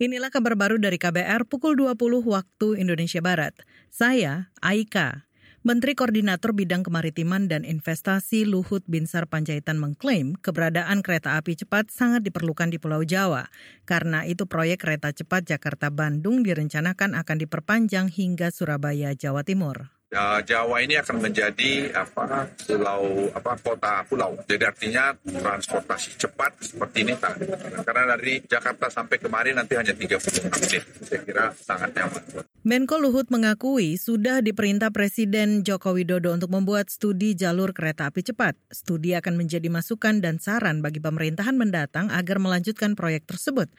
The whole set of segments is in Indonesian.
Inilah kabar baru dari KBR pukul 20 waktu Indonesia Barat. Saya Aika. Menteri Koordinator Bidang Kemaritiman dan Investasi Luhut Binsar Panjaitan mengklaim keberadaan kereta api cepat sangat diperlukan di Pulau Jawa. Karena itu proyek kereta cepat Jakarta-Bandung direncanakan akan diperpanjang hingga Surabaya, Jawa Timur. Ya, Jawa ini akan menjadi apa pulau apa kota pulau. Jadi artinya transportasi cepat seperti ini tak. Karena dari Jakarta sampai kemarin nanti hanya 30 menit. Saya kira sangat nyaman. Menko Luhut mengakui sudah diperintah Presiden Joko Widodo untuk membuat studi jalur kereta api cepat. Studi akan menjadi masukan dan saran bagi pemerintahan mendatang agar melanjutkan proyek tersebut.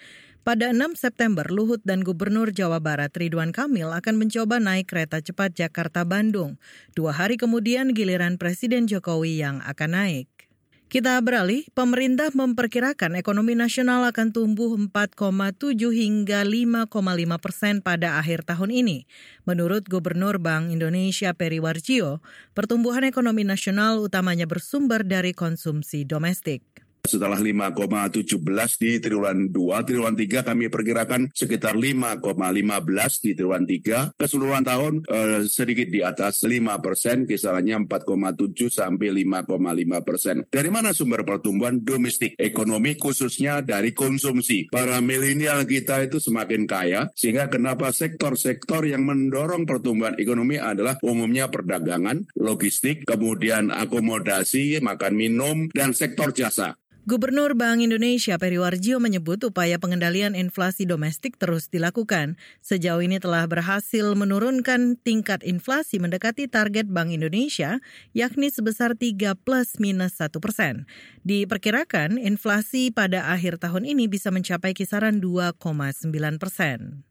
Pada 6 September, Luhut dan Gubernur Jawa Barat Ridwan Kamil akan mencoba naik kereta cepat Jakarta-Bandung. Dua hari kemudian giliran Presiden Jokowi yang akan naik. Kita beralih, pemerintah memperkirakan ekonomi nasional akan tumbuh 4,7 hingga 5,5 persen pada akhir tahun ini. Menurut Gubernur Bank Indonesia Peri Warjio, pertumbuhan ekonomi nasional utamanya bersumber dari konsumsi domestik. Setelah 5,17 di triwulan 2, triwulan 3 kami perkirakan sekitar 5,15 di triwulan 3. Keseluruhan tahun eh, sedikit di atas 5 persen, kisarannya 4,7 sampai 5,5 persen. Dari mana sumber pertumbuhan domestik ekonomi khususnya dari konsumsi? Para milenial kita itu semakin kaya, sehingga kenapa sektor-sektor yang mendorong pertumbuhan ekonomi adalah umumnya perdagangan, logistik, kemudian akomodasi, makan minum, dan sektor jasa. Gubernur Bank Indonesia Peri Warjio menyebut upaya pengendalian inflasi domestik terus dilakukan. Sejauh ini telah berhasil menurunkan tingkat inflasi mendekati target Bank Indonesia, yakni sebesar 3 plus minus 1 persen. Diperkirakan inflasi pada akhir tahun ini bisa mencapai kisaran 2,9 persen.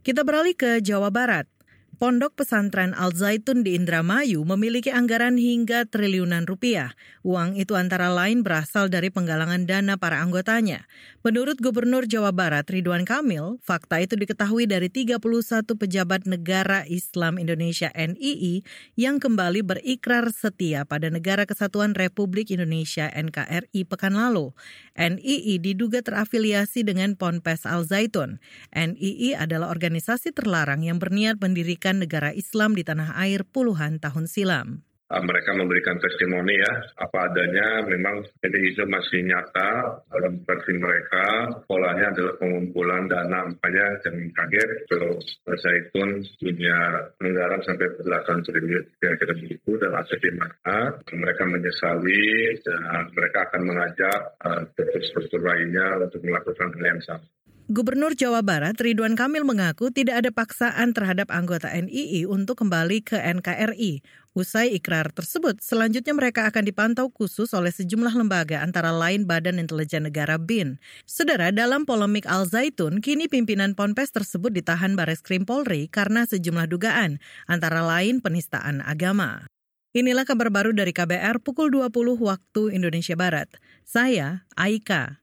Kita beralih ke Jawa Barat. Pondok Pesantren Al Zaitun di Indramayu memiliki anggaran hingga triliunan rupiah. Uang itu antara lain berasal dari penggalangan dana para anggotanya. Menurut Gubernur Jawa Barat Ridwan Kamil, fakta itu diketahui dari 31 pejabat negara Islam Indonesia NII yang kembali berikrar setia pada Negara Kesatuan Republik Indonesia NKRI pekan lalu. NII diduga terafiliasi dengan Ponpes Al Zaitun. NII adalah organisasi terlarang yang berniat mendirikan mendirikan negara Islam di tanah air puluhan tahun silam. Ah, mereka memberikan testimoni ya apa adanya. Memang ini itu masih nyata dalam versi mereka. Polanya adalah pengumpulan dana. Makanya jangan kaget terus Zaitun punya anggaran sampai belasan triliun kira-kira begitu dan aset di mana. Mereka menyesali dan mereka akan mengajak uh, struktur lainnya untuk melakukan hal yang sama. Gubernur Jawa Barat Ridwan Kamil mengaku tidak ada paksaan terhadap anggota NII untuk kembali ke NKRI. Usai ikrar tersebut, selanjutnya mereka akan dipantau khusus oleh sejumlah lembaga antara lain Badan Intelijen Negara BIN. Saudara, dalam polemik Al Zaitun, kini pimpinan Ponpes tersebut ditahan Bares Krim Polri karena sejumlah dugaan, antara lain penistaan agama. Inilah kabar baru dari KBR pukul 20 waktu Indonesia Barat. Saya Aika.